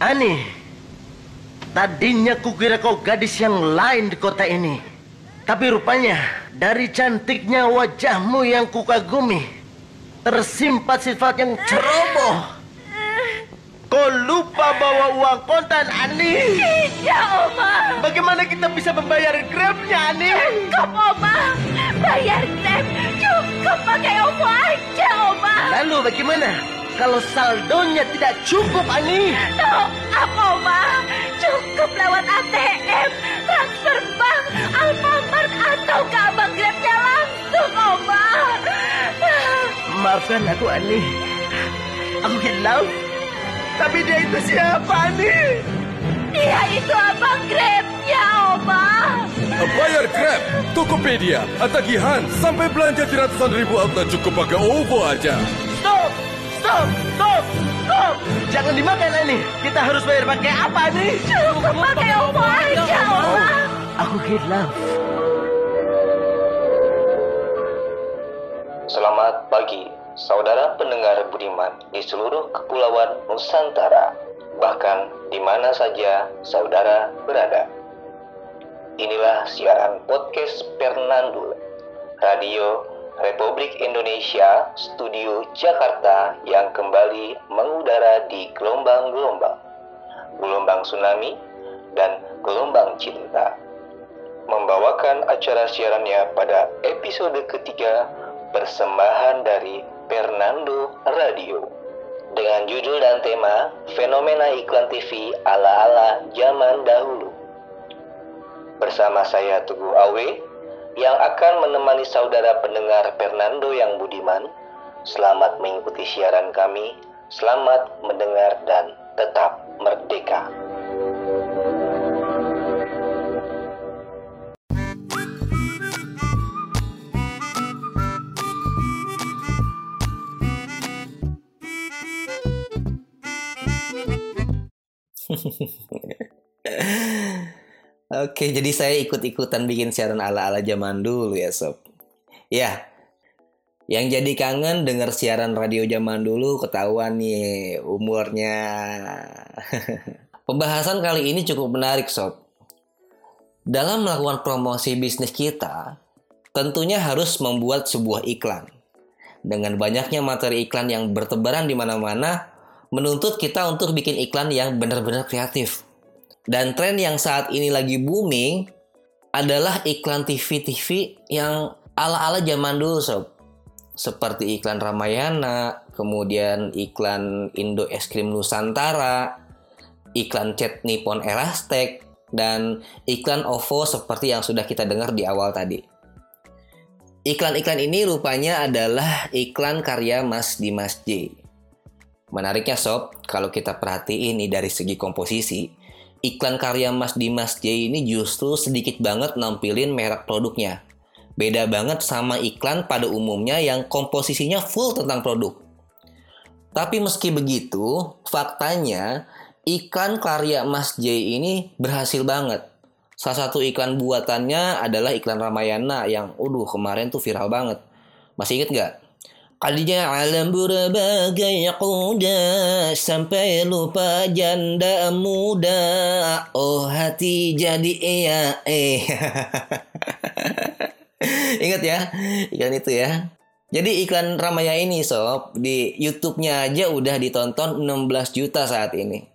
Ani, tadinya kukira kau gadis yang lain di kota ini. Tapi rupanya dari cantiknya wajahmu yang kukagumi, tersimpan sifat yang ceroboh. Kau lupa bawa uang kontan, Ani. Tidak, Oma. Bagaimana kita bisa membayar grabnya, Ani? Cukup, Oma. Bayar grab. Cukup pakai Oma aja, Oma. Lalu bagaimana kalau saldonya tidak cukup, Ani? Top up, Oma. Cukup lewat ATM, transfer bank, Alfamart, atau ke abang grabnya langsung, Oma. Maafkan aku, Ani. Aku hilang. Tapi dia itu siapa, Ani? Dia itu abang grabnya, Oma. Bayar Grab, Tokopedia, tagihan sampai belanja di ratusan ribu outlet cukup pakai OVO aja. Stop! Stop! Stop! Jangan dimakan, Ani. Kita harus bayar pakai apa, Ani? Cukup pakai Oma aja, Oma. Aku hilang. Selamat pagi, saudara pendengar budiman di seluruh kepulauan Nusantara, bahkan di mana saja saudara berada. Inilah siaran podcast Pernandul, Radio Republik Indonesia, Studio Jakarta yang kembali mengudara di gelombang-gelombang, gelombang tsunami, dan gelombang cinta. Membawakan acara siarannya pada episode ketiga persembahan dari Fernando Radio. Dengan judul dan tema Fenomena Iklan TV ala-ala zaman dahulu. Bersama saya Tugu Awe yang akan menemani saudara pendengar Fernando yang budiman. Selamat mengikuti siaran kami, selamat mendengar dan tetap merdeka. Oke, jadi saya ikut-ikutan bikin siaran ala-ala zaman dulu ya sob. Ya, yang jadi kangen denger siaran radio zaman dulu ketahuan nih umurnya. Pembahasan kali ini cukup menarik sob. Dalam melakukan promosi bisnis kita, tentunya harus membuat sebuah iklan. Dengan banyaknya materi iklan yang bertebaran di mana-mana, menuntut kita untuk bikin iklan yang benar-benar kreatif. Dan tren yang saat ini lagi booming adalah iklan TV-TV yang ala-ala zaman dulu sob. Seperti iklan Ramayana, kemudian iklan Indo Es Krim Nusantara, iklan Chat Nippon Elastek, dan iklan OVO seperti yang sudah kita dengar di awal tadi. Iklan-iklan ini rupanya adalah iklan karya Mas Dimas J. Menariknya sob, kalau kita perhatiin ini dari segi komposisi, iklan karya Mas Dimas J ini justru sedikit banget nampilin merek produknya. Beda banget sama iklan pada umumnya yang komposisinya full tentang produk. Tapi meski begitu, faktanya iklan karya Mas J ini berhasil banget. Salah satu iklan buatannya adalah iklan Ramayana yang, udah kemarin tuh viral banget. Masih inget nggak? Kalinya alam berbagai kuda Sampai lupa janda muda. Oh hati jadi iya eh. Ingat ya iklan itu ya. Jadi iklan Ramaya ini sob Di Youtube-nya aja udah ditonton 16 juta saat ini.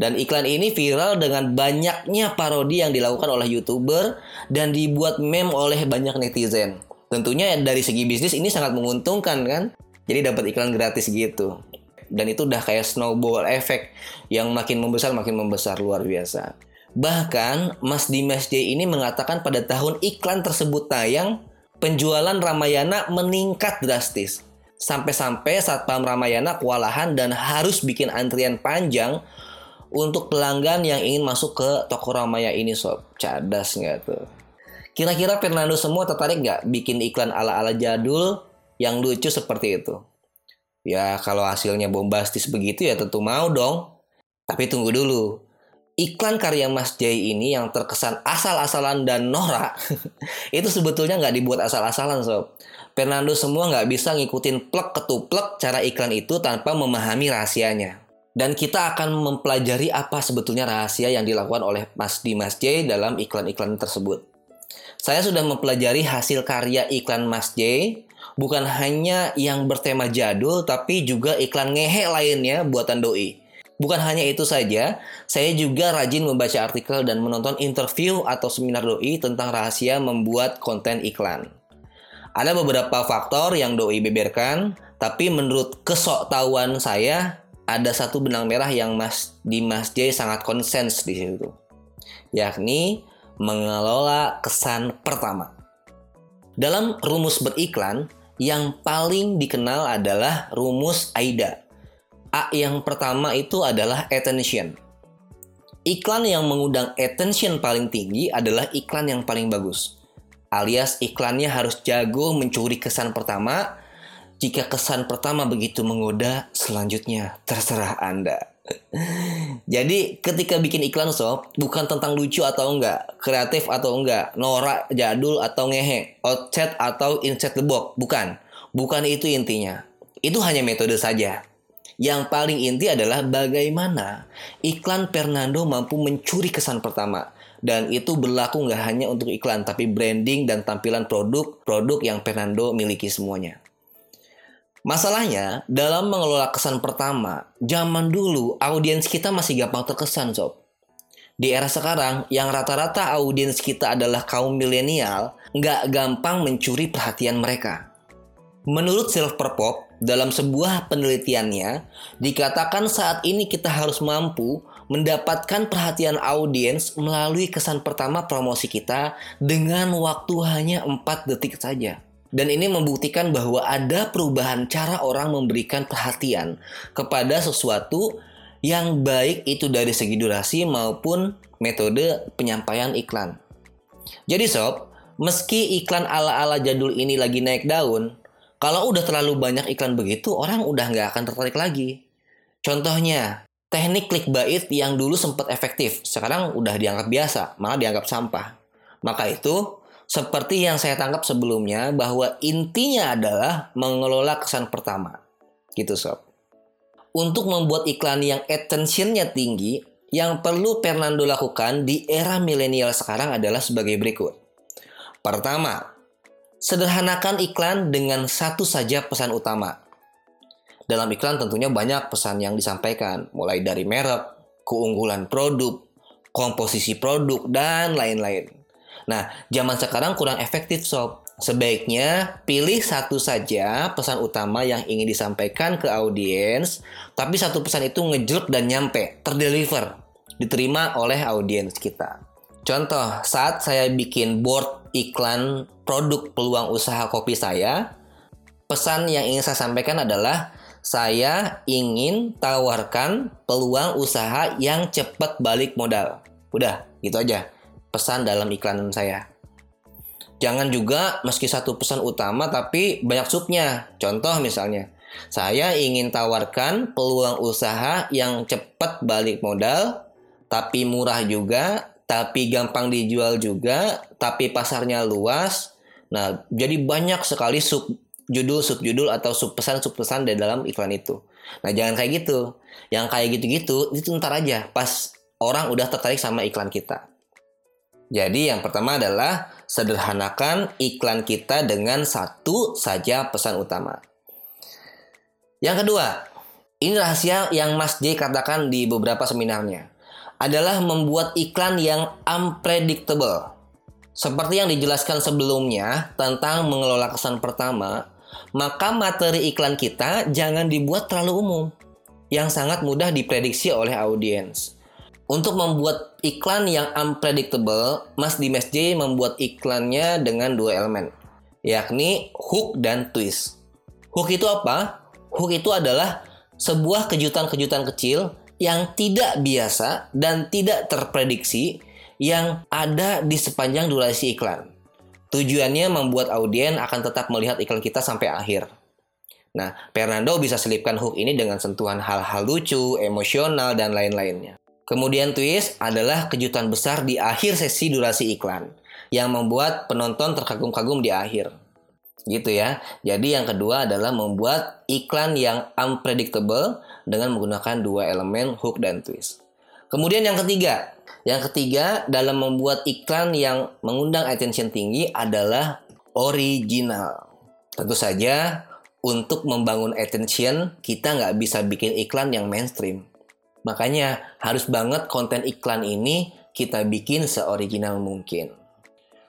Dan iklan ini viral dengan banyaknya parodi yang dilakukan oleh youtuber dan dibuat meme oleh banyak netizen. Tentunya dari segi bisnis ini sangat menguntungkan kan. Jadi dapat iklan gratis gitu. Dan itu udah kayak snowball effect yang makin membesar makin membesar luar biasa. Bahkan Mas Dimas J ini mengatakan pada tahun iklan tersebut tayang, penjualan Ramayana meningkat drastis. Sampai-sampai Satpam Ramayana kewalahan dan harus bikin antrian panjang untuk pelanggan yang ingin masuk ke toko Ramaya ini sob. Cadas nggak tuh? Kira-kira Fernando semua tertarik nggak bikin iklan ala-ala jadul yang lucu seperti itu? Ya kalau hasilnya bombastis begitu ya tentu mau dong. Tapi tunggu dulu. Iklan karya Mas Jai ini yang terkesan asal-asalan dan norak itu sebetulnya nggak dibuat asal-asalan sob. Fernando semua nggak bisa ngikutin plek ketuplek cara iklan itu tanpa memahami rahasianya. Dan kita akan mempelajari apa sebetulnya rahasia yang dilakukan oleh Mas Dimas J dalam iklan-iklan tersebut. Saya sudah mempelajari hasil karya iklan Mas J, bukan hanya yang bertema jadul, tapi juga iklan ngehe lainnya buatan doi. Bukan hanya itu saja, saya juga rajin membaca artikel dan menonton interview atau seminar doi tentang rahasia membuat konten iklan. Ada beberapa faktor yang doi beberkan, tapi menurut kesoktahuan saya, ada satu benang merah yang Mas di Mas J sangat konsens di situ. Yakni mengelola kesan pertama. Dalam rumus beriklan, yang paling dikenal adalah rumus AIDA. A yang pertama itu adalah attention. Iklan yang mengundang attention paling tinggi adalah iklan yang paling bagus. Alias iklannya harus jago mencuri kesan pertama jika kesan pertama begitu menggoda, selanjutnya terserah Anda. Jadi ketika bikin iklan sob, bukan tentang lucu atau enggak, kreatif atau enggak, norak, jadul atau ngehe, outset atau insert the box, bukan. Bukan itu intinya. Itu hanya metode saja. Yang paling inti adalah bagaimana iklan Fernando mampu mencuri kesan pertama. Dan itu berlaku nggak hanya untuk iklan, tapi branding dan tampilan produk-produk yang Fernando miliki semuanya. Masalahnya, dalam mengelola kesan pertama, zaman dulu audiens kita masih gampang terkesan, sob. Di era sekarang, yang rata-rata audiens kita adalah kaum milenial, nggak gampang mencuri perhatian mereka. Menurut Silver Pop, dalam sebuah penelitiannya, dikatakan saat ini kita harus mampu mendapatkan perhatian audiens melalui kesan pertama promosi kita dengan waktu hanya 4 detik saja. Dan ini membuktikan bahwa ada perubahan cara orang memberikan perhatian kepada sesuatu yang baik itu dari segi durasi maupun metode penyampaian iklan. Jadi sob, meski iklan ala-ala jadul ini lagi naik daun, kalau udah terlalu banyak iklan begitu, orang udah nggak akan tertarik lagi. Contohnya, teknik clickbait yang dulu sempat efektif, sekarang udah dianggap biasa, malah dianggap sampah. Maka itu, seperti yang saya tangkap sebelumnya bahwa intinya adalah mengelola kesan pertama. Gitu sob. Untuk membuat iklan yang attentionnya tinggi, yang perlu Fernando lakukan di era milenial sekarang adalah sebagai berikut. Pertama, sederhanakan iklan dengan satu saja pesan utama. Dalam iklan tentunya banyak pesan yang disampaikan, mulai dari merek, keunggulan produk, komposisi produk, dan lain-lain. Nah, zaman sekarang kurang efektif sob. Sebaiknya pilih satu saja pesan utama yang ingin disampaikan ke audiens, tapi satu pesan itu ngejelek dan nyampe, terdeliver, diterima oleh audiens kita. Contoh, saat saya bikin board iklan produk peluang usaha kopi saya, pesan yang ingin saya sampaikan adalah saya ingin tawarkan peluang usaha yang cepat balik modal. Udah, gitu aja pesan dalam iklan saya. Jangan juga meski satu pesan utama tapi banyak subnya. Contoh misalnya, saya ingin tawarkan peluang usaha yang cepat balik modal, tapi murah juga, tapi gampang dijual juga, tapi pasarnya luas. Nah, jadi banyak sekali sub judul subjudul atau sub pesan sub pesan di dalam iklan itu. Nah, jangan kayak gitu. Yang kayak gitu-gitu itu ntar aja pas orang udah tertarik sama iklan kita. Jadi yang pertama adalah sederhanakan iklan kita dengan satu saja pesan utama. Yang kedua, ini rahasia yang Mas J katakan di beberapa seminarnya adalah membuat iklan yang unpredictable. Seperti yang dijelaskan sebelumnya tentang mengelola kesan pertama, maka materi iklan kita jangan dibuat terlalu umum yang sangat mudah diprediksi oleh audiens. Untuk membuat iklan yang unpredictable, Mas Dimas J membuat iklannya dengan dua elemen, yakni hook dan twist. Hook itu apa? Hook itu adalah sebuah kejutan-kejutan kecil yang tidak biasa dan tidak terprediksi yang ada di sepanjang durasi iklan. Tujuannya membuat audiens akan tetap melihat iklan kita sampai akhir. Nah, Fernando bisa selipkan hook ini dengan sentuhan hal-hal lucu, emosional, dan lain-lainnya. Kemudian twist adalah kejutan besar di akhir sesi durasi iklan yang membuat penonton terkagum-kagum di akhir. Gitu ya. Jadi yang kedua adalah membuat iklan yang unpredictable dengan menggunakan dua elemen hook dan twist. Kemudian yang ketiga, yang ketiga dalam membuat iklan yang mengundang attention tinggi adalah original. Tentu saja untuk membangun attention kita nggak bisa bikin iklan yang mainstream. Makanya harus banget konten iklan ini kita bikin seoriginal mungkin.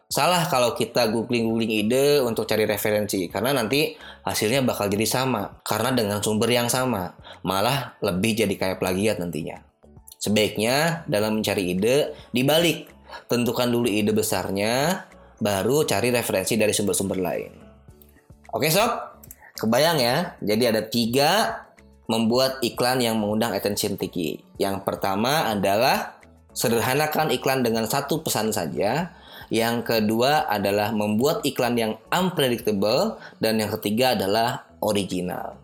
Salah kalau kita googling-googling ide untuk cari referensi karena nanti hasilnya bakal jadi sama karena dengan sumber yang sama, malah lebih jadi kayak plagiat nantinya. Sebaiknya dalam mencari ide dibalik, tentukan dulu ide besarnya, baru cari referensi dari sumber-sumber lain. Oke sob, kebayang ya? Jadi ada tiga membuat iklan yang mengundang attention tinggi. Yang pertama adalah sederhanakan iklan dengan satu pesan saja. Yang kedua adalah membuat iklan yang unpredictable. Dan yang ketiga adalah original.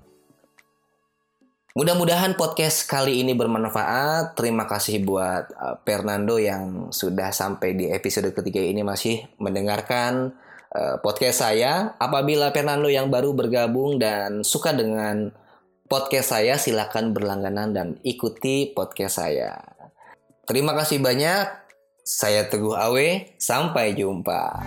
Mudah-mudahan podcast kali ini bermanfaat. Terima kasih buat uh, Fernando yang sudah sampai di episode ketiga ini masih mendengarkan uh, podcast saya. Apabila Fernando yang baru bergabung dan suka dengan podcast saya, silakan berlangganan dan ikuti podcast saya. Terima kasih banyak. Saya Teguh Awe. Sampai jumpa.